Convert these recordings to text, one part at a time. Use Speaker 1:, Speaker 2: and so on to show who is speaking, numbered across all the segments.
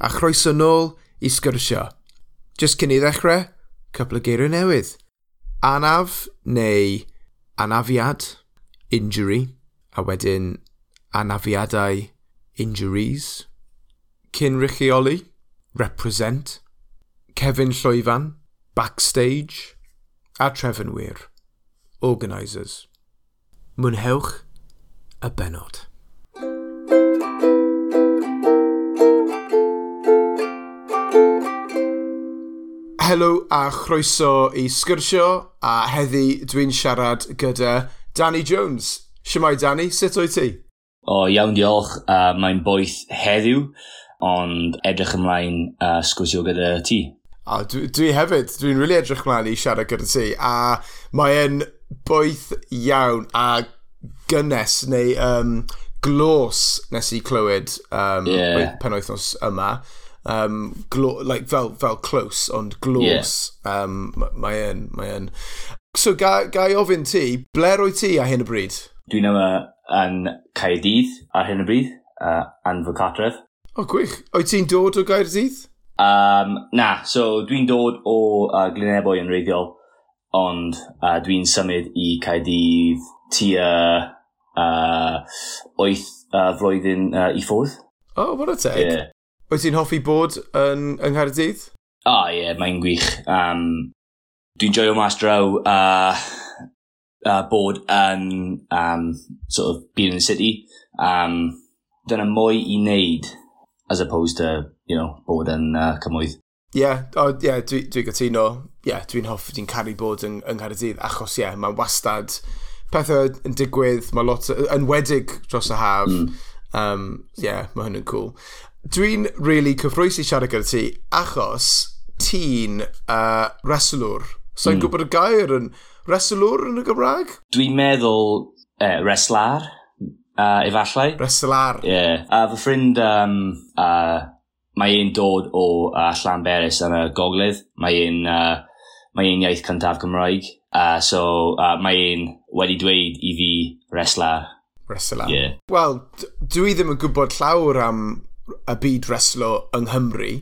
Speaker 1: a chroeso nôl i sgyrsio. Just cyn i ddechrau, cwpl o geiriau newydd. Anaf neu anafiad, injury, a wedyn anafiadau, injuries. Cyn rychioli, represent. Kevin Llwyfan, backstage. A trefnwyr, organisers. Mwynhewch y benod. helo a chroeso i sgyrsio a heddi dwi'n siarad gyda Danny Jones. Siamai Danny, sut o'i ti?
Speaker 2: O, iawn diolch. Uh, Mae'n boeth heddiw, ond edrych ymlaen uh, sgwrsio gyda ti.
Speaker 1: A dwi, dwi hefyd, dwi'n rili really edrych ymlaen i siarad gyda ti, a mae'n boeth iawn a gynnes neu um, glos nes i clywed um, yeah. penwythnos yma um, glo like, fel, fel close, ond glos. Yeah. Um, mae yn, mae yn. So, ga, ga i ofyn ti, ble roi ti a hyn y bryd?
Speaker 2: Dwi'n yma yn Caerdydd ar hyn y bryd, uh, anfo Catref.
Speaker 1: O, oh, gwych. Oed ti'n dod o Gaerdydd?
Speaker 2: Um, na, so dwi'n dod o uh, Glynebwy yn reiddiol, ond uh, dwi'n symud i Caerdydd tua uh, oeth uh, flwyddyn uh, i ffwrdd.
Speaker 1: O, oh, what a teg. Yeah. Wyt ti'n hoffi bod yn, yng Nghaerdydd?
Speaker 2: O oh, ie, yeah, mae'n gwych. Um, Dwi'n joio mas draw a uh, uh, bod yn um, sort of being in the city. Um, Dyna mwy i wneud as opposed to, you know, bod yn uh, cymwydd.
Speaker 1: Ie, yeah, oh, yeah, dwi'n dwi gytuno. Ie, yeah, dwi'n hoffi, dwi'n caru bod yn, yng Nghaerdydd achos ie, yeah, mae'n wastad pethau yn digwydd, mae lot yn wedig dros y haf. Mm. Um, yeah, mae hyn yn cool. Dwi'n really cyffroes i siarad gyda ti achos ti'n uh, reslwr. So mm. gwybod y gair yn reslwr yn y Gymraeg?
Speaker 2: Dwi'n meddwl uh, reslar, uh, efallai.
Speaker 1: Reslar.
Speaker 2: Ie. Yeah. A uh, fy ffrind, um, uh, mae un dod o uh, Llanberis yn y gogledd. Mae un, uh, mae un iaith cyntaf Gymraeg. Uh, so uh, mae un wedi dweud i fi reslar.
Speaker 1: Reslar. Yeah. Wel, dwi ddim yn gwybod llawr am y byd reslo yng Nghymru.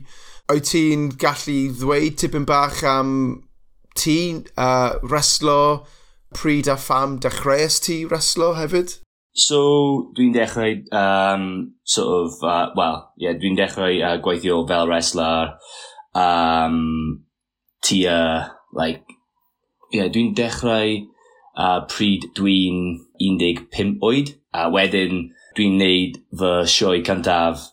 Speaker 1: Oed ti'n gallu ddweud tipyn bach am ti uh, reslo, pryd a pham dechreuais ti reslo hefyd?
Speaker 2: So, dwi'n dechrau, um, sort of, uh, well, yeah, dwi'n dechrau uh, gweithio fel wrestler, um, tua, like, yeah, dwi'n dechrau uh, pryd dwi'n 15 oed, a wedyn dwi'n neud fy sioe cyntaf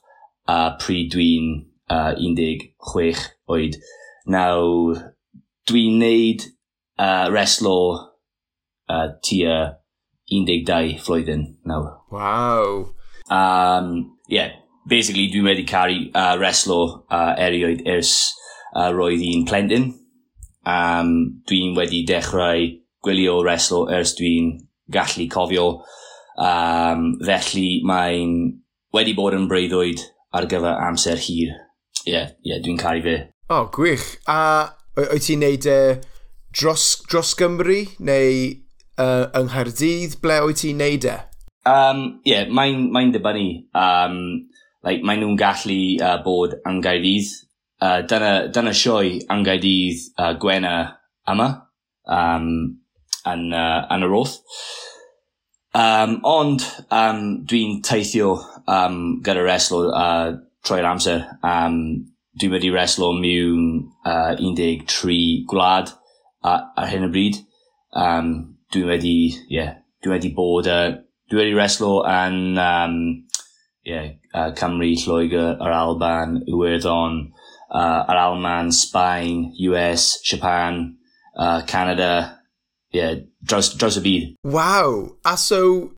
Speaker 2: a pryd dwi'n uh, 16 oed. Nawr, dwi'n neud uh, reslo uh, tua 12 flwyddyn nawr.
Speaker 1: Wow.
Speaker 2: Um, yeah, basically dwi'n wedi caru uh, reslo uh, erioed ers uh, roedd i'n plentyn. Um, dwi'n wedi dechrau gwylio reslo ers dwi'n gallu cofio. Um, felly mae'n wedi bod yn breuddwyd ar gyfer amser hir. Ie, yeah, yeah, dwi'n caru fe.
Speaker 1: O, oh, gwych. A wyt ti'n neud e dros, dros Gymru neu uh, yng Nghaerdydd? Ble wyt ti'n neud e?
Speaker 2: Um, Ie, yeah, mae'n mae dibynnu. Um, like, mae nhw'n gallu uh, bod yn Gaerdydd. Uh, e, dyna, dyna sioe yn Gaerdydd uh, Gwena yma um, yn, uh, yn y roth. Um, ond um, dwi'n teithio um, gyda reslo uh, troi'r amser. Um, dwi'n wedi reslo mewn uh, 13 gwlad uh, ar hyn o bryd. Um, dwi'n wedi, yeah, dwi'n wedi bod, uh, dwi'n wedi reslo yn um, yeah, uh, Cymru, Lloegr, yr Alban, Iwerddon, uh, Alman, Spain, US, Japan, uh, Canada, yeah, byd.
Speaker 1: Wow! A so,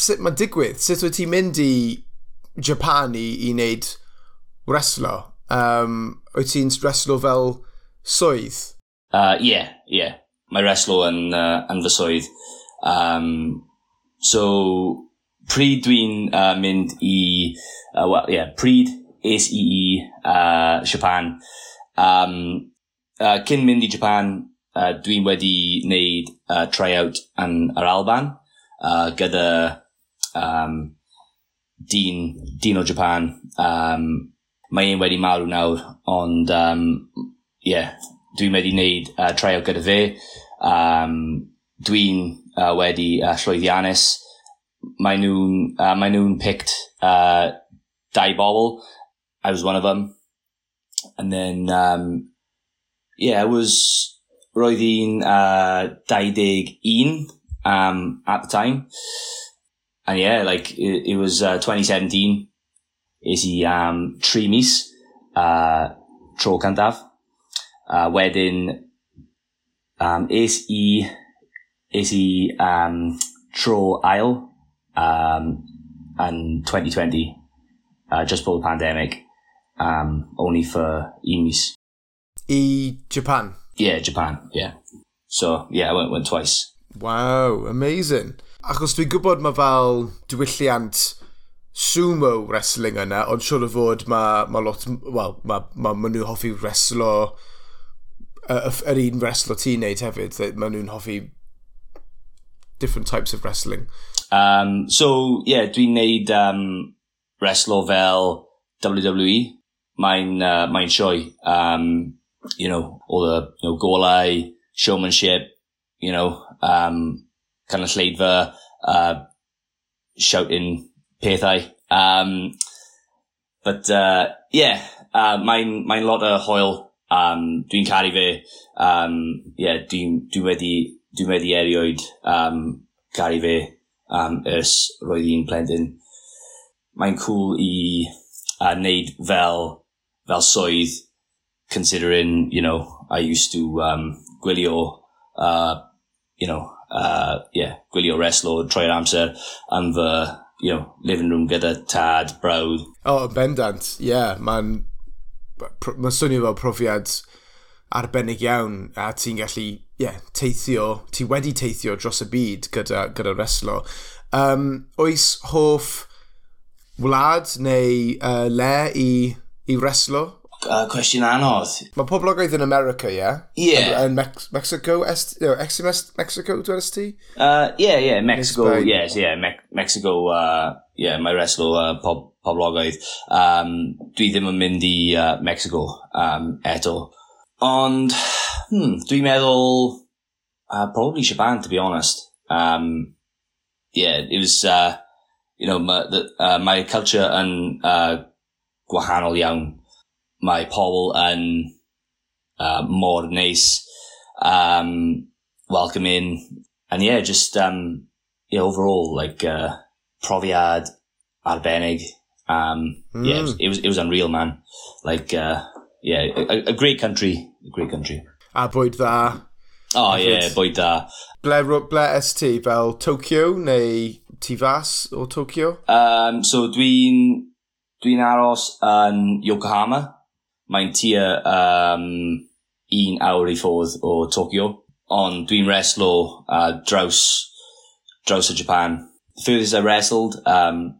Speaker 1: sut mae'n digwydd? Sut wyt ti'n mynd i Japan i, i wneud wrestlo? Um, wyt ti'n wrestlo fel swydd?
Speaker 2: Ie, uh, ie. Yeah, yeah. Mae wrestlo yn, uh, yn fy swydd. Um, so, pryd dwi'n uh, mynd i... Uh, well, yeah, pryd SEE uh, Japan. Um, uh, cyn mynd i Japan, uh, dwi'n wedi wneud uh, tryout yn yr Alban uh, gyda um, dyn, dyn o Japan. Um, mae un wedi marw nawr, ond, um, yeah, dwi'n wedi wneud uh, trial gyda fe. Um, dwi'n uh, wedi uh, llwyddiannus. Mae nhw'n uh, mae picked uh, dau. I was one of them. And then, um, yeah, it was, roedd hi'n uh, 21 um, at the time. And yeah, like, it, it was uh, 2017. Is he um, tri mis uh, tro cantaf. Uh, wedyn, um, is i, is i um, tro ail um, in 2020, uh, just before the pandemic, um, only for Emis.
Speaker 1: E Japan?
Speaker 2: Yeah, Japan, yeah. So, yeah, I went, went twice.
Speaker 1: Wow, amazing. Achos dwi'n gwybod mae fel diwylliant sumo wrestling yna, ond siwr o fod mae ma lot, wel, mae ma, ma nhw'n hoffi wrestlo, yr uh, un wrestlo ti'n neud hefyd, mae nhw'n hoffi different types of wrestling.
Speaker 2: Um, so, yeah, dwi'n neud um, wrestlo fel WWE. Mae'n uh, mae sioe. Um, you know, all the you know, golau, showmanship, you know, um, cynulleidfa uh, shouting pethau Um, but uh, yeah, uh, mae'n mae lot o hoel. Um, dwi'n caru fe Um, yeah, dwi'n dwi wedi dwi wedi erioed um, caru fe um, ys roedd i'n plentyn. Mae'n cool i uh, neud fel fel swydd considering you know I used to um gwylio uh you know uh, yeah, gwylio wrestlo troi'r amser yn fy, you know, living room gyda tad, brawd.
Speaker 1: O, oh, bendant, ie, yeah, mae'n ma swnio fel profiad arbennig iawn a ti'n gallu, yeah, teithio, ti wedi teithio dros y byd gyda, gyda reslo. Um, oes hoff wlad neu uh, le i, i reslo?
Speaker 2: Uh, cwestiwn anodd.
Speaker 1: Mae poblogaeth yn America, ie? Yeah?
Speaker 2: Yeah.
Speaker 1: Yn Mex Mexico, est, no, XMS Mexico, dweud ti?
Speaker 2: Uh, yeah, yeah, Mexico, yes, yeah, Me Mexico, uh, yeah, mae reslo uh, pob poblogaeth. Um, dwi ddim yn mynd i uh, Mexico um, eto. Ond, hmm, dwi'n meddwl, uh, probably Japan, to be honest. Um, yeah, it was, uh, you know, my, the, uh, my culture yn uh, gwahanol iawn mae pobl and uh, mor neis, um, welcoming, and yeah, just, um, yeah, overall, like, uh, profiad arbennig. Um, mm. yeah, it was, it was, it was unreal, man. Like, uh, yeah, a, a great country, a great country.
Speaker 1: A bwyd dda.
Speaker 2: Oh, yeah, bwyd dda.
Speaker 1: Ble, ble ST, fel Tokyo neu ti fas o Tokyo?
Speaker 2: Um, so dwi'n dwi'n aros yn Yokohama, Mae'n tia um, un awr i ffordd o Tokyo, ond dwi'n reslo uh, draws, draws y Japan. Furthest I wrestled, um,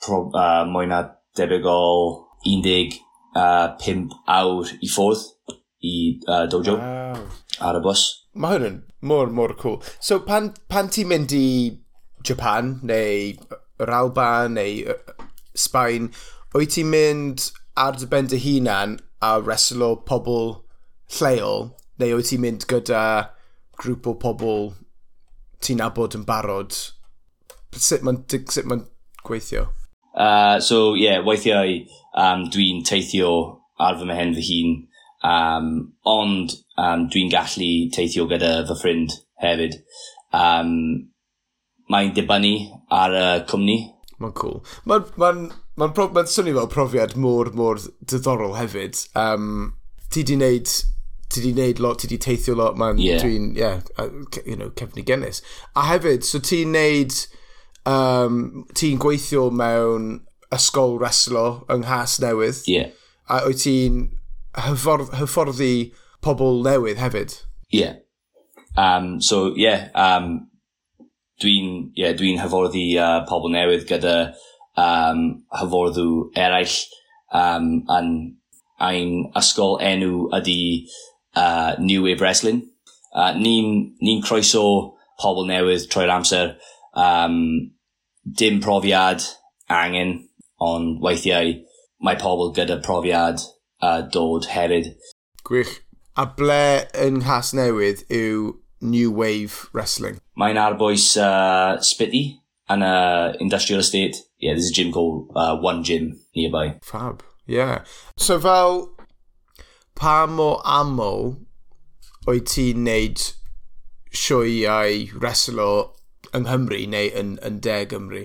Speaker 2: pro, uh, mwy na debyg o 15 uh, awr i ffordd i uh, dojo wow. ar y bus.
Speaker 1: Mae hwn yn mor, mor cool. So, pan, pan ti'n mynd i Japan, neu yr Alban, neu Sbaen, wyt ti'n mynd ar dy ben dy hunan a reslo pobl lleol, neu wyt ti'n mynd gyda grŵp o pobl ti'n abod yn barod? Sut mae'n ma gweithio?
Speaker 2: Uh, so, ie, yeah, weithiau um, dwi'n teithio ar fy mhen fy hun, um, ond um, dwi'n gallu teithio gyda fy ffrind hefyd. Um, mae'n dibynnu ar y cwmni
Speaker 1: Mae'n cool. Mae'n ma n, ma, n, swnio fel profiad mor, mor diddorol hefyd. Um, ti di wneud ti di wneud lot, ti di teithio lot, mae'n yeah. dwi'n, yeah, you know, cefnigenus. A hefyd, so ti'n wneud, um, ti'n gweithio mewn ysgol reslo yng Nghas Newydd.
Speaker 2: Yeah.
Speaker 1: A wyt ti'n hyfforddi pobl newydd hefyd.
Speaker 2: Yeah. Um, so, yeah, um, dwi'n yeah, dwi hyforddi uh, pobl newydd gyda um, hyforddw eraill um, yn ein ysgol enw ydy uh, New Wave Wrestling. Uh, ni'n ni croeso pobl newydd trwy'r amser. Um, dim profiad angen, ond weithiau mae pobl gyda profiad uh, dod hefyd.
Speaker 1: Gwych. A ble yng Nghas Newydd yw New Wave Wrestling?
Speaker 2: Mae'n arbwys uh, Spitty and uh, industrial estate. Yeah, there's a gym called uh, One Gym nearby.
Speaker 1: Fab, yeah. So fel, pa mo aml o'i ti'n neud sioiau wrestlo yng Nghymru neu yn, yn de Gymru?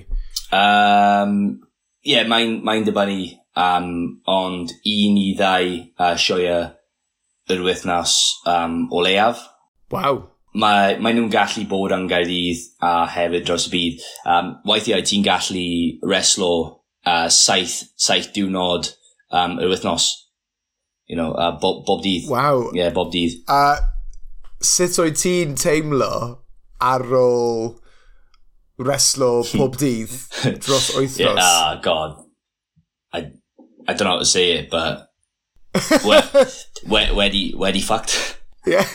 Speaker 2: Um, yeah, mae'n mae dibynnu, um, ond un i ddau uh, sioia yr wythnos um, o leiaf.
Speaker 1: Waw.
Speaker 2: mae, mae nhw'n gallu bod yn Gaerdydd a hefyd dros y byd. Um, weithiau ti'n gallu reslo uh, saith, saith diwrnod um, yr wythnos. You know, uh, bob, bob dydd.
Speaker 1: Waw.
Speaker 2: Yeah, bob dydd.
Speaker 1: A uh, sut oedd ti'n teimlo ar ôl reslo pob dydd dros wythnos?
Speaker 2: yeah, oh, god. I, I don't know how to say it, but... wedi, wedi, wedi fucked.
Speaker 1: Yeah.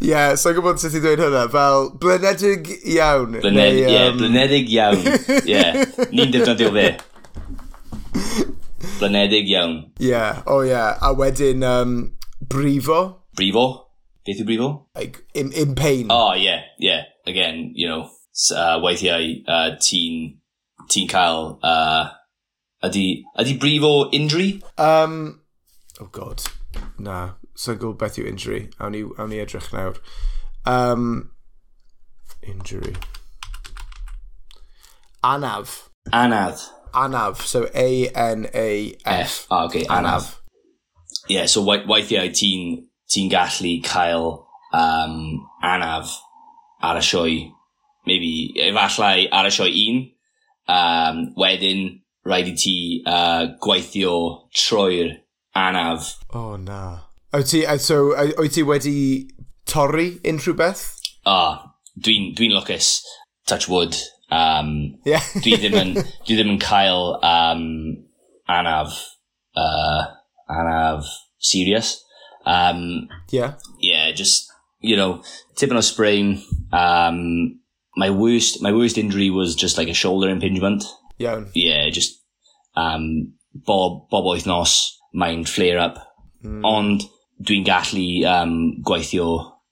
Speaker 1: yeah, so gwybod sut i ddweud hwnna, fel blenedig iawn.
Speaker 2: Blened, neu, um... yeah, blenedig iawn. Yeah. ni'n defnyddio fe. Blenedig iawn.
Speaker 1: Yeah. oh. Yeah. A wedyn, um, brifo.
Speaker 2: Brifo? Beth yw brifo?
Speaker 1: Like, in, in pain.
Speaker 2: Oh, yeah. Yeah. Again, you know, uh, weithiau uh, ti'n ti cael... Uh, ydy, ydy brifo injury?
Speaker 1: Um, oh god na, so gwybod beth yw injury. Awn ni, awn ni edrych nawr. Um, injury. Anaf.
Speaker 2: Anaf.
Speaker 1: Anaf. So A-N-A-F.
Speaker 2: F. Ah, okay, anaf. anaf. Yeah, so weithiau ti'n ti gallu cael um, anaf ar y sioe, maybe, efallai ar y sioe un, um, wedyn rhaid i ti uh, gweithio trwy'r anaf.
Speaker 1: Oh, na. O ti, so, o ti wedi torri unrhyw beth?
Speaker 2: Ah, dwi'n dwi lwcus, touch wood. Um,
Speaker 1: yeah.
Speaker 2: dwi, ddim yn, dwi ddim yn cael um, anaf, uh, anaf serious. Um,
Speaker 1: yeah.
Speaker 2: Yeah, just, you know, tipping a sprain. Um, my worst, my worst injury was just like a shoulder impingement.
Speaker 1: Yeah.
Speaker 2: Yeah, just, um, bob, bob wythnos mae'n flare-up. Mm. Ond dwi'n gallu um, gweithio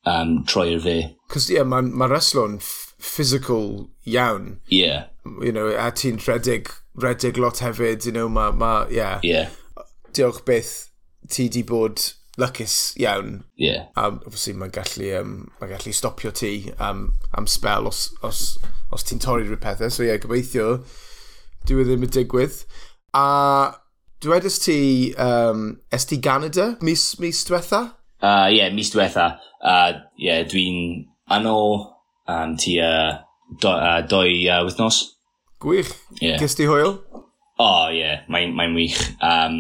Speaker 2: um, troi'r fe.
Speaker 1: Cos ie, yeah, mae ma wrestlo'n physical iawn.
Speaker 2: Yeah.
Speaker 1: You know, a ti'n redig, redig lot hefyd, you know, mae, ma, yeah.
Speaker 2: Yeah.
Speaker 1: Diolch beth ti di bod lycus iawn.
Speaker 2: Yeah.
Speaker 1: Um, obviously mae'n gallu, um, mae gallu stopio ti um, am spel os, os, os ti'n torri rhyw pethau. E. So ie, yeah, gobeithio, dwi e ddim yn digwydd. A Dwedais ti, um, es ti Ganada mis, mis diwetha?
Speaker 2: Ie, uh, yeah, mis diwetha. Uh, yeah, dwi'n anol um, ti uh, do, uh, doi uh, wythnos.
Speaker 1: Gwych.
Speaker 2: Yeah.
Speaker 1: Gys ti hwyl?
Speaker 2: O, oh, ie. Yeah. Mae'n mae wych. Um,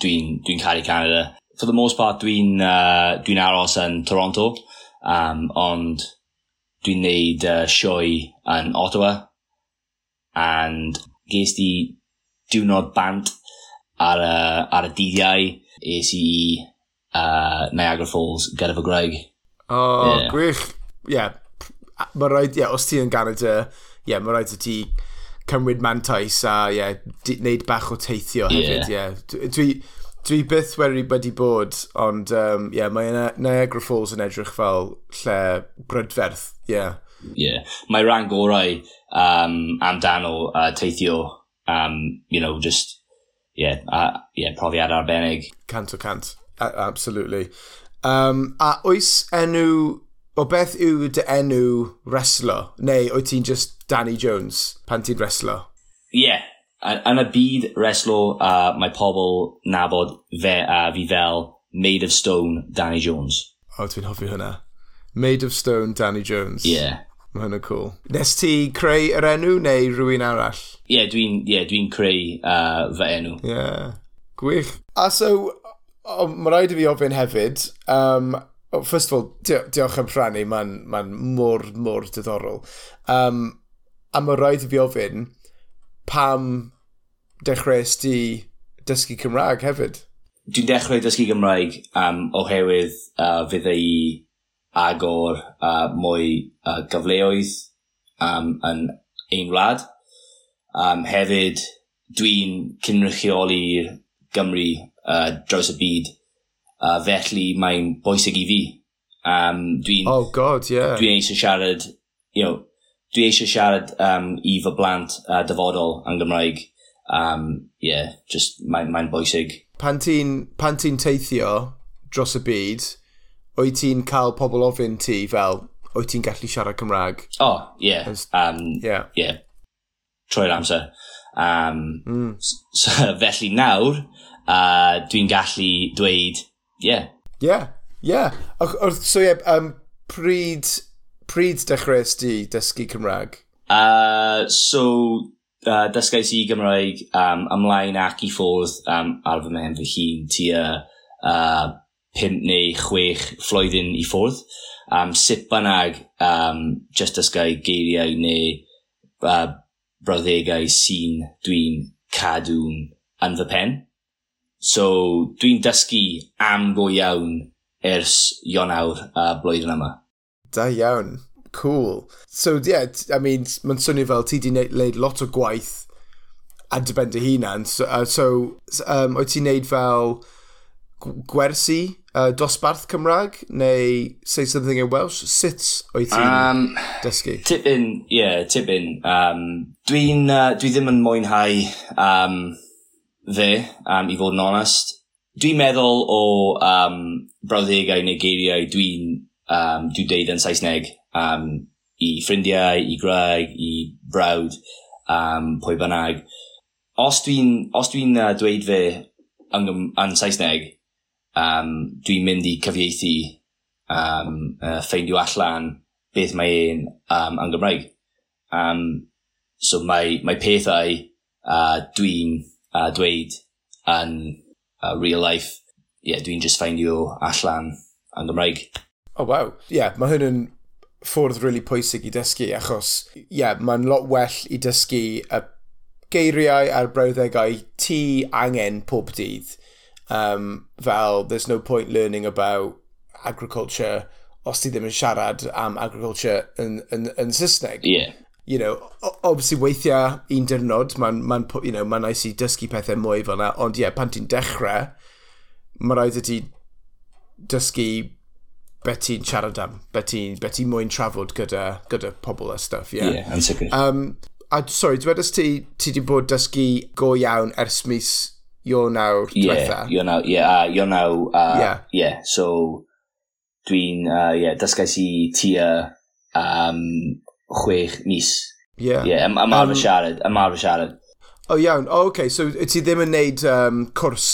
Speaker 2: dwi'n dwi caru Canada. For the most part, dwi'n uh, dwi aros yn Toronto, um, ond dwi'n neud uh, sioe yn Ottawa, and ges di diwrnod bant ar y, ar y dyddiau es i uh, Niagara Falls gyda fy Greg.
Speaker 1: O, oh, yeah. gwych. Ie, yeah. mae rhaid, ie, yeah, os ti yn Canada, ie, yeah, mae rhaid i ti cymryd mantais a, ie, yeah, wneud bach o teithio hefyd, ie. Yeah. Yeah. Dwi, dwi byth wedi wedi bod, ond, ie, um, yeah, mae Niagara Falls yn edrych fel lle brydferth, ie. Yeah.
Speaker 2: Ie, yeah. mae rhan gorau um, amdano uh, teithio, um, you know, just yeah, uh, yeah, profiad arbennig.
Speaker 1: Cant o cant, a absolutely. Um, a oes enw, o beth yw dy enw wrestler? Neu oes ti'n just Danny Jones pan ti'n wrestler?
Speaker 2: Yeah, yn y byd wrestler, uh, mae pobl nabod fe a uh, fi fel Made of Stone Danny Jones.
Speaker 1: O, oh, dwi'n hoffi hynna. Made of Stone Danny Jones.
Speaker 2: Yeah.
Speaker 1: Mae hwnna'n cool. Nes ti creu yr enw neu rhywun arall?
Speaker 2: Ie, yeah, dwi'n yeah, dwi creu uh, fy enw.
Speaker 1: Ie, yeah. gwych. A so, oh, mae rhaid i fi ofyn hefyd, um, oh, first of all, di diolch am rhannu, mae'n ma mor, mor diddorol. Um, a mae rhaid i fi ofyn, pam dechreuais ti dysgu Cymraeg hefyd?
Speaker 2: Dwi'n dechrau dysgu Gymraeg um, oherwydd uh, fydd i ag o'r uh, mwy uh, gyfleoedd um, yn ein wlad. Um, hefyd, dwi'n cynrychioli'r Gymru uh, draws y byd, uh, felly mae'n bwysig i fi. Um, dwi'n...
Speaker 1: Oh god, yeah.
Speaker 2: Dwi'n eisiau siarad, you know, dwi eisiau siarad um, i fy blant uh, dyfodol yn Gymraeg. Um, yeah, just mae'n mae bwysig.
Speaker 1: Pan ti'n ti teithio dros y byd, oed ti'n cael pobl ofyn ti fel, oed ti'n gallu siarad Cymraeg?
Speaker 2: O, oh, ie. Yeah. Um,
Speaker 1: yeah.
Speaker 2: yeah. Troi'r amser. Um, mm. so, felly nawr, uh, dwi'n gallu dweud, ie.
Speaker 1: Yeah. Ie, yeah, ie. Yeah. Wrth, so ie, yeah, um, pryd, pryd dechreuais di dysgu Cymraeg?
Speaker 2: Uh, so, uh, dysgais i Gymraeg um, ymlaen ac i ffwrdd um, ar fy mewn fy hun tua uh, pimp neu chwech flwyddyn i ffwrdd. Um, sut bynnag um, just ysgau geiriau neu uh, brawddegau sy'n dwi'n cadw'n yn fy pen. So, dwi'n dysgu am go iawn ers Ionawr a uh, blwyddyn yma.
Speaker 1: Da iawn. Cool. So, yeah, I mean, mae'n swnio fel ti di wneud lot o gwaith a dy ben dy hunan. So, uh, so um, oed ti'n neud fel gwersi uh, dosbarth Cymraeg neu Say Something in Welsh? Sut oedd ti'n
Speaker 2: um,
Speaker 1: dysgu?
Speaker 2: Tipyn, ie, yeah, tipyn. Um, Dwi'n uh, dwi ddim yn mwynhau um, fe, um, i fod yn onest. Dwi'n meddwl o um, brawddegau neu geiriau dwi'n um, dwi deud yn Saesneg um, i ffrindiau, i graig, i brawd, um, pwy bynnag. Os dwi'n dwi, os dwi uh, dweud fe yn, yn Saesneg, um, dwi'n mynd i cyfieithu um, uh, ffeindio allan beth mae e'n um, yn Gymraeg. Um, so mae, mae pethau uh, dwi'n uh, dweud yn uh, real life, yeah, dwi'n just ffeindio allan yn Gymraeg.
Speaker 1: Oh, wow. Ie, yeah, mae hyn yn ffordd really pwysig i dysgu, achos, ie, yeah, mae'n lot well i dysgu y geiriau a'r brawddegau ti angen pob dydd Um, fel, there's no point learning about agriculture os ti ddim yn siarad am agriculture yn, yn, yn Saesneg.
Speaker 2: Yeah.
Speaker 1: You know, obviously weithiau un dyrnod, mae'n ma, you know, ma nice i dysgu pethau mwy fel yna, ond ie, yeah, pan ti'n dechrau, mae rhaid i ti dysgu beth ti'n siarad am, beth ti'n ti mwyn trafod gyda, gyda pobl a stuff, ie.
Speaker 2: Yeah. Ie, yeah.
Speaker 1: Um, a, sorry, dwedais ti, ti di bod dysgu go iawn ers mis Ionawr
Speaker 2: yeah, you're now, yeah, uh, you're now, uh,
Speaker 1: Yeah.
Speaker 2: yeah, so dwi'n, uh, yeah, dysgais i tia um, chwech mis.
Speaker 1: Yeah.
Speaker 2: Yeah, ym- ymarfer siarad, ymarfer siarad.
Speaker 1: O iawn, o okay, so ti ddim yn neud um, cwrs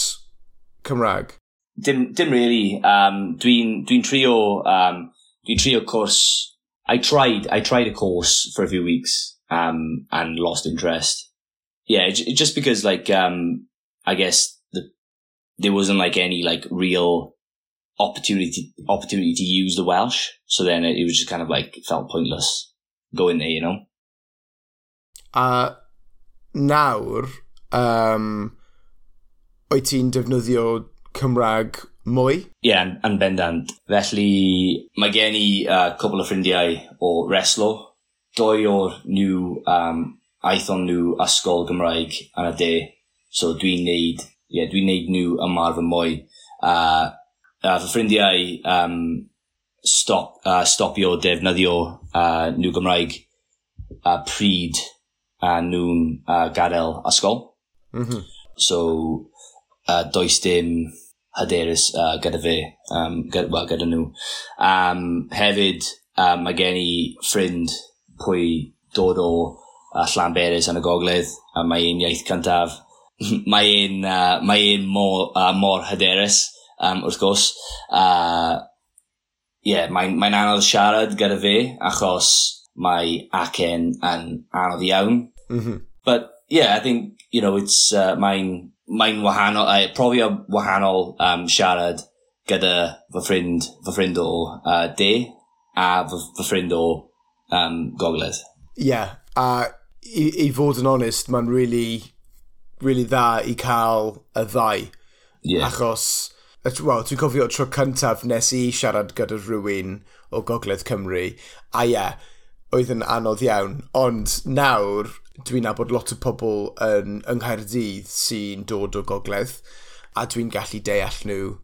Speaker 1: Cymraeg?
Speaker 2: Dim, dim really. Um, dwi'n, dwi'n trio, um, dwi'n trio cwrs. I tried, I tried a course for a few weeks, um, and lost interest. Yeah, just because like, um, I guess the, there wasn't like any like real opportunity, opportunity to use the Welsh. So then it, it was just kind of like, felt pointless going there, you know?
Speaker 1: A nawr, um, wyt ti'n defnyddio Cymraeg mwy?
Speaker 2: Yeah, yn, yn bendant. Felly, mae gen i uh, cwbl o ffrindiau o reslo. Doi o'r nhw, um, aethon nhw ysgol Gymraeg yn y de. So dwi'n neud, ie, yeah, dwi'n neud nhw ymarfer mwy. Uh, uh, fy ffrindiau um, stop, uh, stopio defnyddio uh, nhw Gymraeg a pryd a nhw'n uh, gadael ysgol.
Speaker 1: Mm -hmm.
Speaker 2: So, uh, does dim hyderus uh, gyda fe, um, gyda, well, gyda nhw. Um, hefyd, um, mae gen i ffrind pwy dod o uh, Llanberis yn y gogledd, a mae un iaith cyntaf mae un, uh, mae un mor, uh, mor hyderus, um, wrth gwrs. Uh, yeah, mae'n mae anodd siarad gyda fe, achos mae acen yn anodd iawn.
Speaker 1: Mhm.
Speaker 2: But yeah, I think you know it's uh, mae'n mae'n wahanol, uh, profio wahanol um, siarad gyda fy ffrind, fy ffrind o uh, de a fy, fy ffrind o um, gogledd.
Speaker 1: yeah, a i, i fod yn onest, mae'n really, really dda i cael y ddau.
Speaker 2: Yeah.
Speaker 1: Achos, well, dwi'n cofio tro cyntaf nes i siarad gyda rhywun o Gogledd Cymru, a ie, yeah, oedd yn anodd iawn. Ond nawr, dwi'n nabod lot o pobl yn yng Nghaerdydd sy'n dod o Gogledd, a dwi'n gallu deall nhw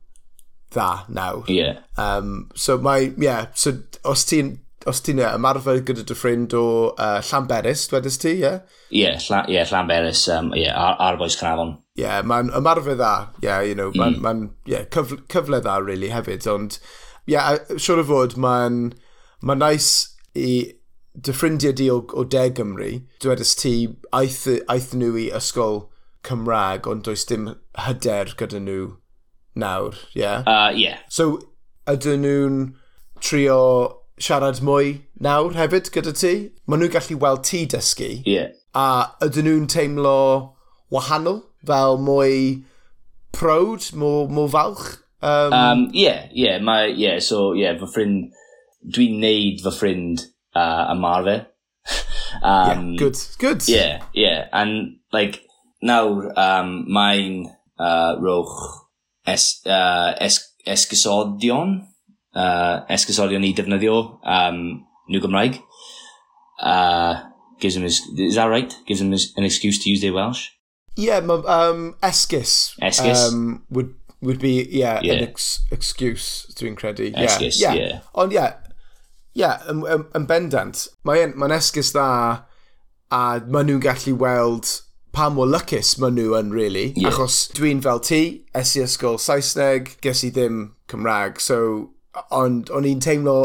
Speaker 1: dda nawr.
Speaker 2: Yeah.
Speaker 1: Um, so mae, yeah, so os ti'n os ti'n ymarfer gyda dy ffrind o e, uh, Llanberis, dwedais ti, ie? Yeah?
Speaker 2: Ie, yeah, Llan, yeah, Llanberis, um, yeah, ar, ar boes Cranafon.
Speaker 1: Ie, yeah, mae'n ymarfer dda, ie, yeah, you know, mae'n mm. ma, ma yeah, cyfle, cyfle dda, really, hefyd, ond, ie, yeah, siwr o fod, mae'n ma nice i dy ffrindiau di o, o De Gymru, dwedais ti aeth, aeth nhw i ysgol Cymraeg, ond does dim hyder gyda nhw nawr, ie? Yeah?
Speaker 2: Uh, yeah.
Speaker 1: So, ydyn nhw'n trio siarad mwy nawr hefyd gyda ti. Maen nhw'n gallu weld ti dysgu. Ie.
Speaker 2: Yeah.
Speaker 1: A ydyn nhw'n teimlo wahanol fel mwy prowd, mwy, mwy falch?
Speaker 2: Ie, um... um, yeah, yeah, mae, yeah, so, yeah, fy ffrind, dwi'n neud fy ffrind uh, ymarfer.
Speaker 1: um, yeah, good, good.
Speaker 2: Yeah, yeah, and, like, nawr, um, mae'n uh, roch es, uh, es, esgysodion, uh, esgysorion i defnyddio um, nhw Gymraeg. Uh, gives him his, is that right? Gives him his, an excuse to use their Welsh?
Speaker 1: Yeah, um, esgus.
Speaker 2: Esgus.
Speaker 1: Um, would would be, yeah, yeah. an ex excuse dwi'n credu.
Speaker 2: Esgus, yeah. yeah. yeah.
Speaker 1: Ond, yeah, yeah, yn, yn, yn bendant. Mae'n mae esgus dda a maen nhw'n gallu weld pa mor lycus maen nhw yn, really. Yeah. Achos dwi'n fel ti, es i ysgol Saesneg, ges i ddim Cymraeg, so ond o'n i'n teimlo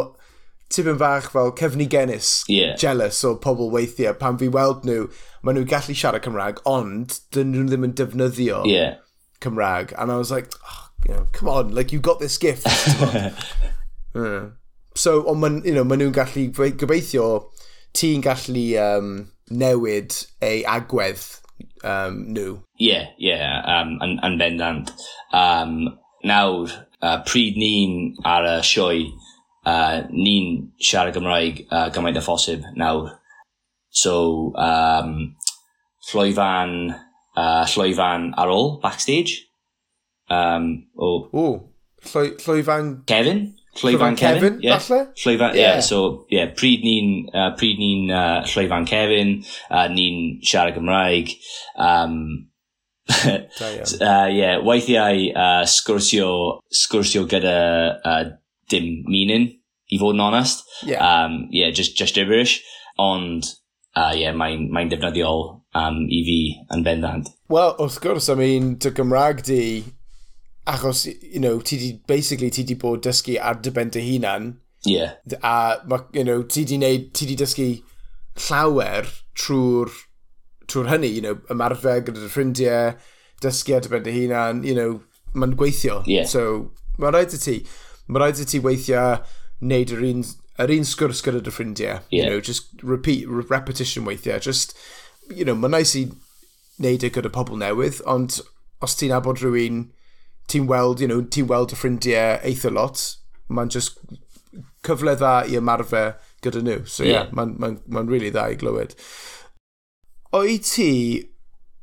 Speaker 1: tipyn fach fel cefnigenus, e.
Speaker 2: yeah.
Speaker 1: jealous o pobl weithiau, pan fi weld nhw, maen nhw'n gallu siarad Cymraeg, ond dyn nhw ddim yn defnyddio
Speaker 2: yeah.
Speaker 1: Cymraeg. And I was like, oh, you know, come on, like, you got this gift. yeah. So, ond maen you know, ma nhw'n gallu, gobeithio, ti'n gallu um, newid ei agwedd um, nhw.
Speaker 2: Yeah, yeah, um, yn, yn bendant. Um, nawr, uh, pryd ni'n ar y sioe, uh, ni'n siarad Gymraeg uh, gymaint o phosib nawr. So, um, llwyfan, uh, llwyfan ar ôl, backstage. Um, o... Oh.
Speaker 1: Ooh, llwy, llwyfan...
Speaker 2: Kevin? Llwyfan Kevin, Kevin
Speaker 1: yeah. falle?
Speaker 2: Llwyfan, yeah. yeah. So, yeah, pryd ni'n uh, pryd ni uh, Llwyfan Kevin, uh, ni'n siarad Gymraeg, um, uh, yeah, weithiau uh, sgwrsio, sgwrsio gyda uh, dim meaning, i fod yn onest.
Speaker 1: Yeah.
Speaker 2: Um, yeah, just, just gibberish. Ond, uh, yeah, mae'n mae defnyddiol um, i fi yn bendant.
Speaker 1: Wel, wrth gwrs, I mean, dy Gymraeg di, achos, you know, ti di, basically, ti di bod dysgu ar dy ben dy hunan.
Speaker 2: Yeah.
Speaker 1: A, you know, ti di, neud, ti di dysgu llawer trwy'r trwy'r hynny, you know, ymarfer gyda dy ffrindiau, dysgu ar dy ben dy hunan, you know, mae'n gweithio.
Speaker 2: Yeah.
Speaker 1: So, mae'n rhaid i ti, mae'n rhaid i ti weithio wneud yr un, yr un sgwrs gyda dy ffrindiau.
Speaker 2: Yeah.
Speaker 1: You know, just repeat, repetition weithiau. Just, you know, mae'n nice i wneud e gyda pobl newydd, ond os ti'n abod rhywun, ti'n weld, you know, ti'n weld y ffrindiau eitha lot, mae'n just cyfle dda i ymarfer gyda nhw. So, yeah, yeah mae'n ma, ma, really dda i glywed. Oed ti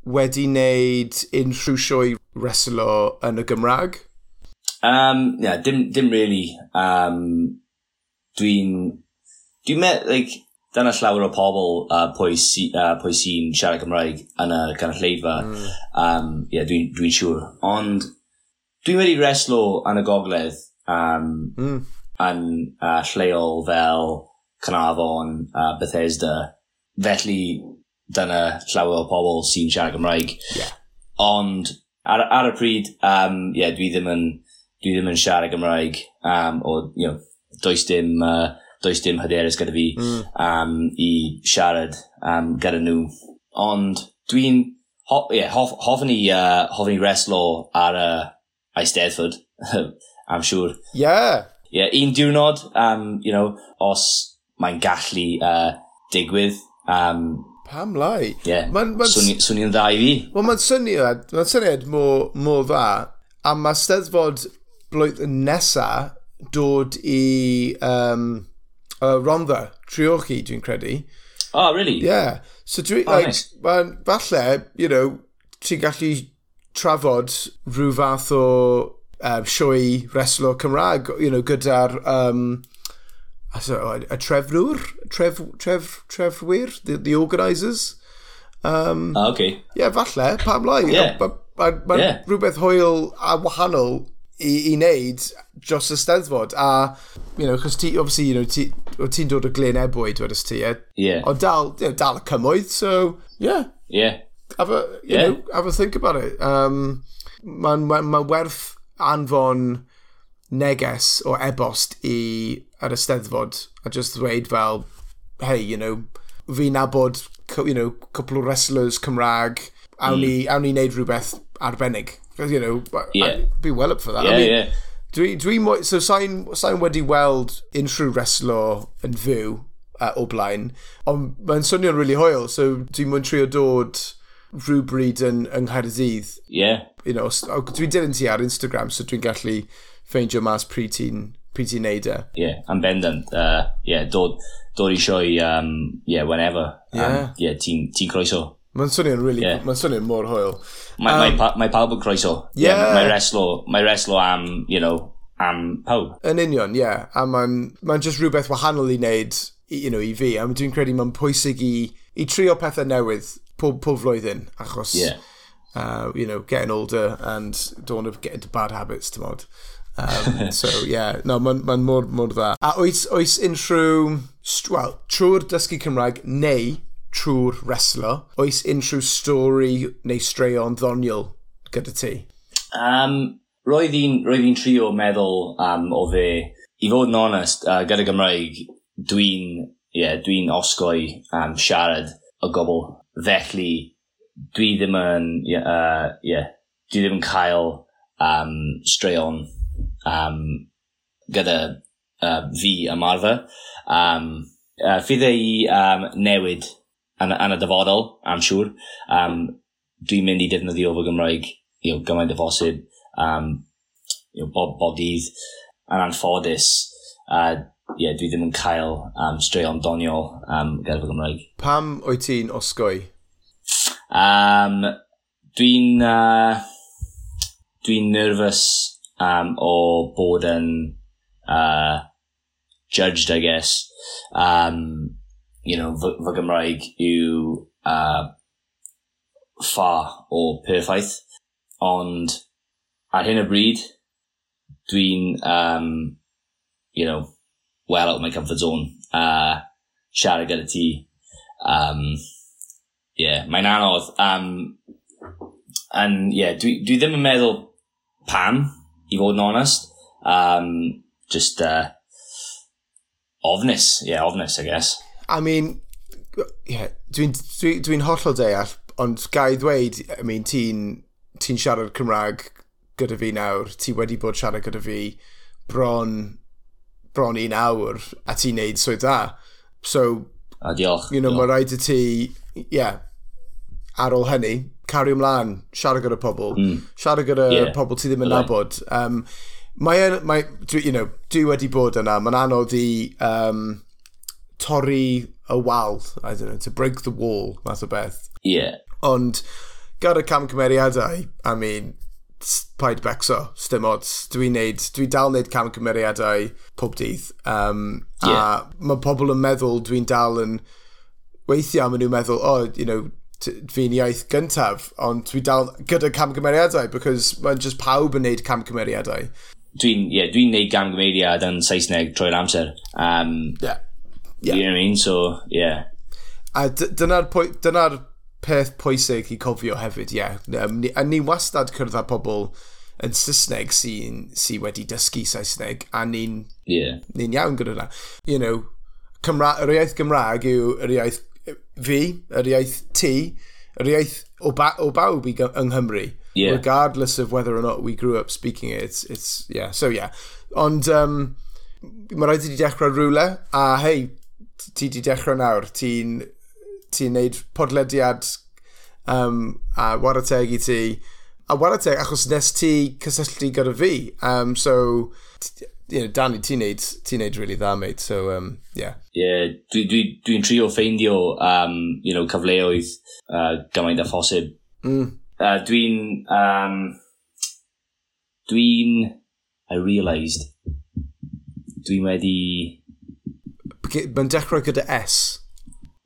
Speaker 1: wedi wneud unrhyw sioe reslo yn y Gymraeg?
Speaker 2: Um, yeah, dim, dim really. Um, dwi'n... Dwi'n met, like, dyna llawer o pobl uh, pwy, si, uh, pwy sy'n siarad Gymraeg yn y canolleifa. Mm. Um, yeah, dwi'n dwi, dwi siŵr. Ond dwi'n wedi reslo yn y gogledd um, mm. yn uh, lleol fel Canafon, uh, Bethesda. Felly, dyna llawer o pobl sy'n siarad Gymraeg.
Speaker 1: Yeah.
Speaker 2: Ond ar, ar y pryd, um, yeah, dwi ddim yn, dwi ddim yn siarad Gymraeg, um, o, you know, does dim, uh, does dim hyderus gyda fi mm. um, i siarad um, gyda nhw. Ond dwi'n ho, yeah, hoff, hoffwn i, uh, hoffwn i reslo ar y uh, Eisteddfod, I'm sure.
Speaker 1: Yeah.
Speaker 2: Yeah, un diwrnod, um, you know, os mae'n gallu uh, digwydd, um,
Speaker 1: Pam lai?
Speaker 2: Ie. Yeah. Mae'n... Swnio'n dda i fi.
Speaker 1: Wel, mae'n syniad, mae'n syniad mor, mor dda. A mae steddfod blwyddyn nesa dod i um, uh, Rondda, Triochi, dwi'n credu.
Speaker 2: Oh, really?
Speaker 1: Yeah. So dwi, oh, like, nice. man, falle, you know, ti'n gallu trafod rhyw fath o um, sioe reslo Cymraeg, you know, gyda'r um, a, a trefnwr, tref, tref, trefwyr, the, the organisers. Um,
Speaker 2: ah, okay.
Speaker 1: Ie, yeah, falle, pam lai.
Speaker 2: Yeah.
Speaker 1: Mae ma, ma
Speaker 2: yeah.
Speaker 1: rhywbeth hwyl a wahanol i, i wneud dros y steddfod. A, you know, chos ti, obviously, you know, ti, o ti'n dod o glen ebwyd wedys ti, e?
Speaker 2: Yeah.
Speaker 1: Ond dal, you know, dal y cymwyd, so, yeah.
Speaker 2: Yeah.
Speaker 1: Have a, you
Speaker 2: yeah.
Speaker 1: know, have a think about it. Um, Mae'n ma, ma werth anfon neges o e i ar y steddfod a just dweud fel, hey, you know, fi nabod, you know, cwpl o wrestlers Cymraeg, awn mm. ni, awn ni wneud rhywbeth arbennig. You know,
Speaker 2: yeah.
Speaker 1: I'd be well up for that.
Speaker 2: Yeah,
Speaker 1: I mean,
Speaker 2: yeah.
Speaker 1: Dwi, dwi mo, so sa'n sa wedi weld unrhyw wrestler yn fyw uh, o blaen, ond mae'n swnio'n really hwyl, so dwi'n mwyn trio dod rhywbryd yn, yng Nghaerdydd.
Speaker 2: Yeah.
Speaker 1: You know, dwi'n dilyn ti ar Instagram, so dwi'n gallu ffeindio mas pryd ti'n pryd ti'n neud e.
Speaker 2: Ie, yeah, am bendant. Uh, yeah, dod, dod i sioi, um, yeah, whenever.
Speaker 1: Yeah.
Speaker 2: Um, yeah, ti'n ti croeso.
Speaker 1: Mae'n swnio'n really,
Speaker 2: yeah.
Speaker 1: mae'n swnio'n mor hwyl.
Speaker 2: Mae um, ma, ma pawb yn croeso.
Speaker 1: Yeah.
Speaker 2: yeah mae reslo, mae reslo am, you know, am pawb.
Speaker 1: Yn union, ie. Yeah. A mae'n ma just rhywbeth wahanol i wneud you know, i fi. A dwi'n credu mae'n pwysig i, i trio pethau newydd pob, pob flwyddyn. Achos,
Speaker 2: yeah.
Speaker 1: uh, you know, getting older and don't want to get into bad habits, ti'n modd. Um, so, yeah, no, mae'n ma mor, mor dda. A oes, oes unrhyw, well, trwy'r dysgu Cymraeg neu trwy'r wrestler, oes unrhyw stori neu straeon ddoniol gyda ti?
Speaker 2: Um, roedd un, roedd un trio meddwl um, o fe, i fod yn onest, uh, gyda Gymraeg, dwi'n yeah, dwi'n osgoi um, siarad o gobl. Felly, dwi ddim yn, yeah, uh, yeah, dwi ddim yn cael um, straeon um, gyda uh, fi ymarfer. Um, uh, fydd ei um, newid yn, yn y dyfodol, am siŵr. Um, dwi'n mynd i defnyddio fy Gymraeg you know, gymaint o bosib um, you know, bob, bob dydd. Yn anffodus, uh, yeah, dwi ddim yn cael um, straeon doniol um, gyda fy Gymraeg.
Speaker 1: Pam o'i ti'n osgoi?
Speaker 2: Um, dwi'n... Uh, dwi'n nervous um, o bod yn uh, judged, I guess. Um, you know, fy, Gymraeg yw uh, far o perffaith. Ond ar hyn o um, you know, well out of my comfort zone. Uh, siarad gyda ti. Um, yeah, mae'n anodd. Um, and yeah, dwi, dwi ddim yn meddwl pam, i fod yn onest. Um, just uh, ofnus, yeah, ofnus, I guess.
Speaker 1: I mean, yeah, dwi'n dwi, dwi hollol deall, ond gai ddweud, I mean, ti'n ti siarad Cymraeg gyda fi nawr, ti wedi bod siarad gyda fi bron, bron un awr, a ti'n neud swydd da. So,
Speaker 2: a diolch.
Speaker 1: You know, mae rhaid i ti, yeah, ar ôl hynny, cario ymlaen, siarad gyda pobl, mm. siarad gyda yeah. pobl ti ddim yn nabod. Um, mae, mae, dwi, you know, dwi wedi bod yna, mae'n anodd i um, torri y wal, I don't know, to break the wall, math o beth.
Speaker 2: Yeah.
Speaker 1: Ond, gyda cam cymeriadau, I mean, paid becso, stym ots. Dwi'n neud, dwi dal neud cam cymeriadau pob dydd. Um,
Speaker 2: yeah.
Speaker 1: A mae pobl yn meddwl, dwi'n dal yn, weithiau maen nhw'n meddwl, oh, you know, fi'n iaith gyntaf, ond dwi dal gyda camgymeriadau, because mae'n just pawb yn neud camgymeriadau.
Speaker 2: Dwi'n yeah, dwi neud camgymeriad yn Saesneg trwy'r amser. Um,
Speaker 1: yeah. yeah.
Speaker 2: You know what I mean? So, yeah.
Speaker 1: A dyna'r dyna peth pwysig i cofio hefyd, ie. Yeah. Um, ni, a ni wastad cyrdd â pobl yn Saesneg sy'n sy wedi dysgu Saesneg, a ni'n
Speaker 2: yeah.
Speaker 1: ni iawn gyda hwnna. You know, Cymra yr iaith Gymraeg yw yr iaith fi, yr iaith ti, yr iaith o, ba o bawb i yng Nghymru.
Speaker 2: Yeah.
Speaker 1: Regardless of whether or not we grew up speaking it, it's, it's yeah, so yeah. Ond, um, mae rhaid i ti dechrau rhywle, a hei, ti di dechrau nawr, ti'n ti neud podlediad um, a warateg i ti, a warateg achos nes ti cysylltu gyda fi, um, so you know, Danny, ti'n neud, ti neud really dda, mate, so, um, yeah.
Speaker 2: Yeah, dwi'n dwi, dwi, dwi trio ffeindio, um, you know, cyfleoedd uh, gymaint a phosib.
Speaker 1: Mm.
Speaker 2: Uh, dwi'n, um, dwi'n, I realised, dwi'n wedi...
Speaker 1: Mae'n dechrau gyda S.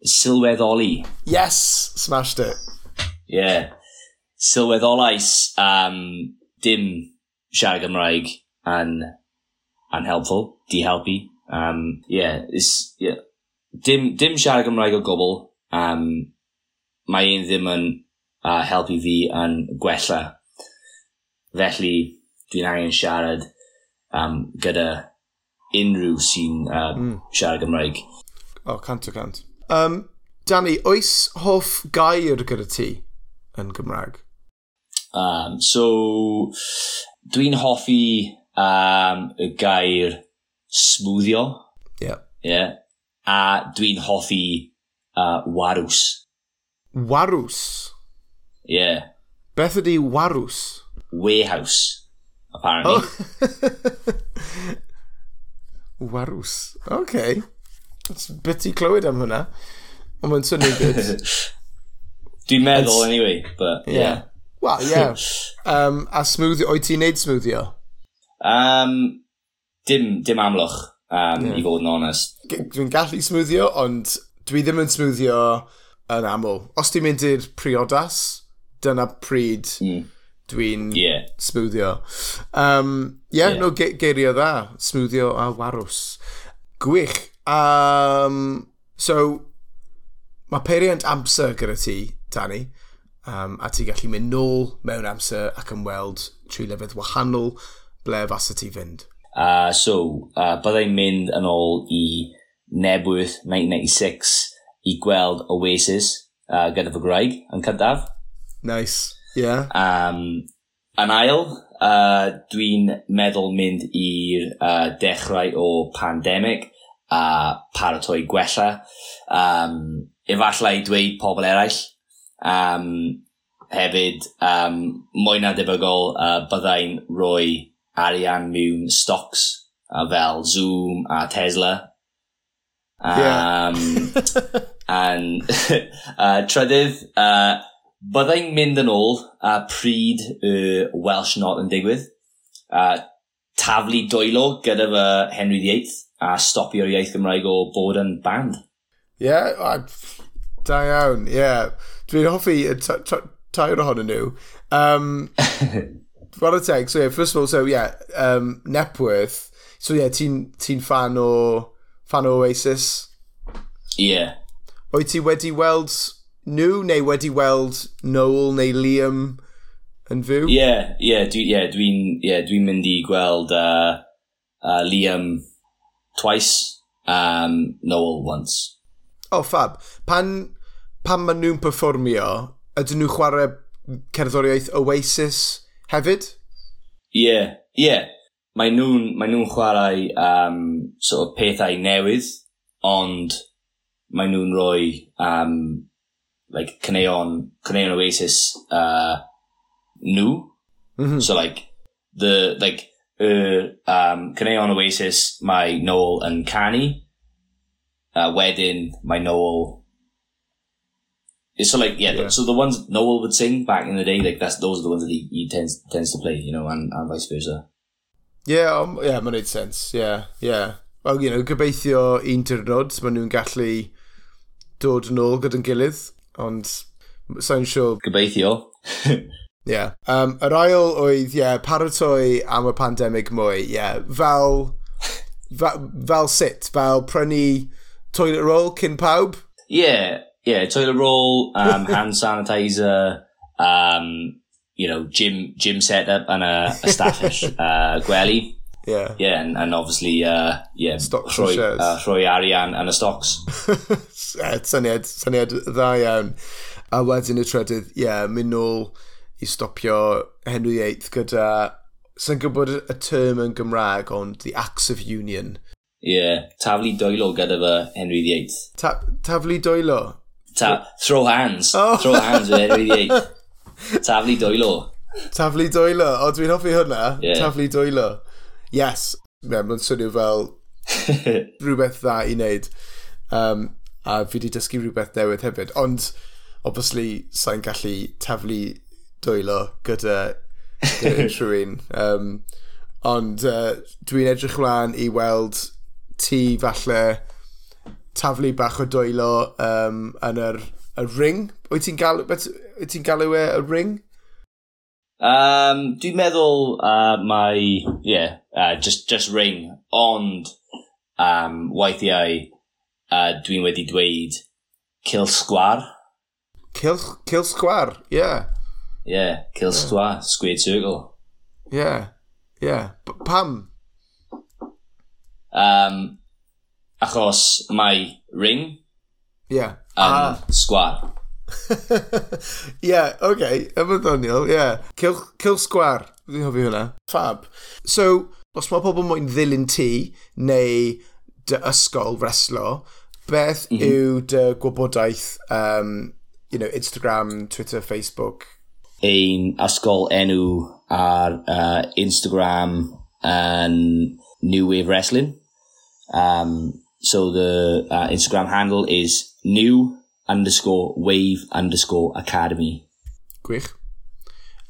Speaker 2: Sylweddoli.
Speaker 1: Yes! Smashed it.
Speaker 2: Yeah. Sylweddolais um, dim siarad Gymraeg and helpful. 'Di helpu. Um, yeah, it's, yeah. Dim, dim siarad Gymraeg o gwbl. Um, mae un ddim yn uh, helpu fi yn gwella. Felly, dwi'n angen siarad um, gyda unrhyw sy'n uh, mm. siarad Gymraeg.
Speaker 1: O, oh, cant o cant. Um, Danny, oes hoff gair gyda ti yn Gymraeg?
Speaker 2: Um, so, dwi'n hoffi um, y gair smwddio.
Speaker 1: Yeah.
Speaker 2: Yeah. A dwi'n hoffi uh, warws.
Speaker 1: Warws?
Speaker 2: Yeah.
Speaker 1: Beth ydi warws?
Speaker 2: Warehouse, apparently. Oh.
Speaker 1: warws. Okay. That's bit i clywed am hwnna. Ond mae'n swnio'n good.
Speaker 2: Dwi'n meddwl, anyway, but, yeah. yeah.
Speaker 1: Well, yeah. um, a smoothie, oed ti'n neud smoothio?
Speaker 2: Um, dim, dim amlwch, um, yeah. i fod yn onest.
Speaker 1: Dwi'n gallu smwddio, ond dwi ddim yn smwddio yn aml. Os ti'n mynd i'r priodas, dyna pryd mm. dwi'n yeah. smwddio. Um, yeah, yeah, no, ge geirio dda, smwddio a warws. Gwych. Um, so, mae peiriant amser gyda ti, Danny, um, a ti'n gallu mynd nôl mewn amser ac yn weld tri lefydd wahanol ble fasa ti fynd?
Speaker 2: Uh, so, uh, byddai'n mynd yn ôl i Nebwyth 1996 i gweld Oasis uh, gyda fy graig yn cyntaf.
Speaker 1: Nice, yeah.
Speaker 2: Um, yn ail, uh, dwi'n meddwl mynd i'r uh, dechrau o pandemig a uh, paratoi gwella. Um, efallai dweud pobl eraill. Um, hefyd, um, mwy na debygol, uh, byddai'n rhoi arian mewn stocks a fel Zoom a Tesla. Um, yeah. and uh, trydydd, uh, byddai'n mynd yn ôl a pryd y Welsh Not yn digwydd. Uh, taflu dwylo gyda fy Henry VIII a stopio'r iaith Gymraeg o bod yn band.
Speaker 1: Ie, yeah, da iawn, ie. Yeah. Dwi'n hoffi tair ohonyn nhw. Um, What a teg. So, yeah, first of all, so, yeah, um, Nepworth. So, yeah, ti'n ti fan o, fan o Oasis?
Speaker 2: Yeah.
Speaker 1: Oed ti wedi weld nhw, neu wedi weld Noel neu Liam yn fyw?
Speaker 2: Yeah, yeah, dwi'n yeah, dwi yeah, dwi mynd i gweld uh, uh, Liam twice, um, Noel once.
Speaker 1: Oh, fab. Pan, pan maen nhw'n performio, ydyn nhw chwarae cerddoriaeth Oasis hefyd?
Speaker 2: Yeah. Yeah. Mae nhw'n mae nhw chwarae um, sort of pethau newydd, ond mae nhw'n rhoi um, like, cyneuon, cyneuon Oasis uh, nhw. Mm -hmm. So like, the, like, y um, cyneuon Oasis mae Noel yn canu, uh, wedyn mae Noel so like yeah, yeah, so the ones Noel would sing back in the day, like that's those are the ones that he, he tends tends to play, you know, and, and vice versa.
Speaker 1: Yeah, um, yeah, mae'n neud sense. Yeah, yeah. Well, you know, gobeithio un dyrnod, maen nhw'n gallu dod yn ôl gyda'n gilydd, ond sa'n siŵr...
Speaker 2: Gobeithio.
Speaker 1: yeah. Um, yr ail oedd, yeah, paratoi am y pandemig mwy, yeah, fel, fel, fel sut, fel prynu toilet roll cyn pawb?
Speaker 2: Yeah, yeah, toilet roll, um, hand sanitizer, um, you know, gym gym setup and a, a staffish uh, gwely.
Speaker 1: Yeah.
Speaker 2: Yeah, and, and obviously, uh, yeah,
Speaker 1: stocks rhoi, and uh,
Speaker 2: rhoi arian and a stocks.
Speaker 1: syniad, syniad dda iawn. A wedyn y trydydd, yeah, mynd nôl i stopio Henry VIII gyda, sy'n gwybod y term yn Gymraeg, ond the Acts of Union.
Speaker 2: Yeah, taflu doelo gyda fy Henry VIII.
Speaker 1: Ta taflu doelo?
Speaker 2: Ta, throw hands. Oh. Throw hands with Henry VIII. Taflu dwylo.
Speaker 1: Taflu dwylo. O, dwi'n hoffi hwnna. Yeah. Taflu dwylo. Yes. Yeah, mae'n swnio fel rhywbeth dda i wneud. Um, a fi wedi dysgu rhywbeth newydd hefyd. Ond, obviously, sa'n gallu taflu dwylo gyda unrhyw un. Um, ond uh, dwi'n edrych mlaen i weld ti falle taflu bach o dwylo um, yn yr, y ring. Wyt ti'n galw, wyt ti'n galw e y ring?
Speaker 2: Um, dwi'n meddwl uh, mae, yeah, uh, just, just ring, ond um, weithiau uh, dwi'n wedi dweud kill sgwar.
Speaker 1: Kill, kill sgwar, yeah.
Speaker 2: Yeah, kill yeah. sgwar, square circle.
Speaker 1: Yeah, yeah. Pam?
Speaker 2: Um, Achos mae ring
Speaker 1: yeah.
Speaker 2: a sgwar.
Speaker 1: Ie, yeah, oce, okay. Ymwydoniol, ie. Yeah. Kill, kill sgwar, dwi'n hoffi hwnna. Fab. So, os mae pobl moyn ddilyn ti, neu dy ysgol reslo, beth mm -hmm. yw dy gwybodaeth, um, you know, Instagram, Twitter, Facebook?
Speaker 2: Ein ysgol enw ar uh, Instagram yn New Wave Wrestling. Um, So the uh, Instagram handle is new underscore wave underscore academy.
Speaker 1: Gwych.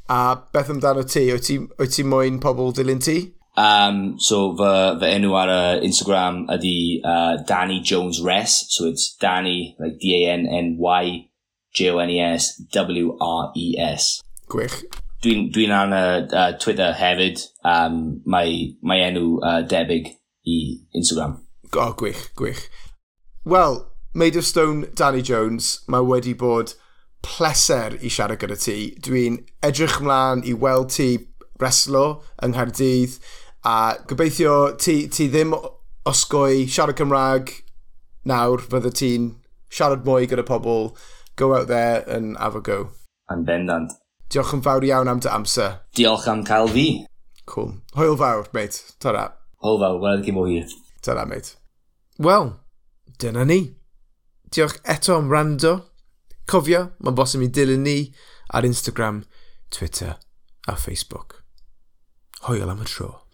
Speaker 1: A beth amdano ti? Wyt ti, ti moyn pobl dilyn ti?
Speaker 2: Um, so fy, fy enw ar uh, Instagram ydi uh, Danny Jones Res. So it's Danny, like D-A-N-N-Y J-O-N-E-S W-R-E-S.
Speaker 1: Gwych.
Speaker 2: Dwi'n dwi ar uh, uh, Twitter hefyd. Um, mae, mae enw uh, debyg i Instagram.
Speaker 1: O, oh, gwych, gwych. Wel, Made of Stone Danny Jones, mae wedi bod pleser i siarad gyda ti. Dwi'n edrych mlaen i weld ti reslo yng Nghaerdydd a gobeithio ti, ti ddim osgoi siarad Cymraeg nawr fydde ti'n siarad mwy gyda pobl go out there and have a go.
Speaker 2: Yn bendant.
Speaker 1: Diolch yn fawr iawn am dy amser.
Speaker 2: Diolch am cael fi.
Speaker 1: Cool. Hwyl fawr, mate. Ta-ra.
Speaker 2: Hwyl fawr, wedi'i mwyn.
Speaker 1: Ta-ra, mate. Wel, dyna ni. Diolch eto am rando. Cofio, mae'n bosib i dilyn ni ar Instagram, Twitter a Facebook. Hwyl am y tro.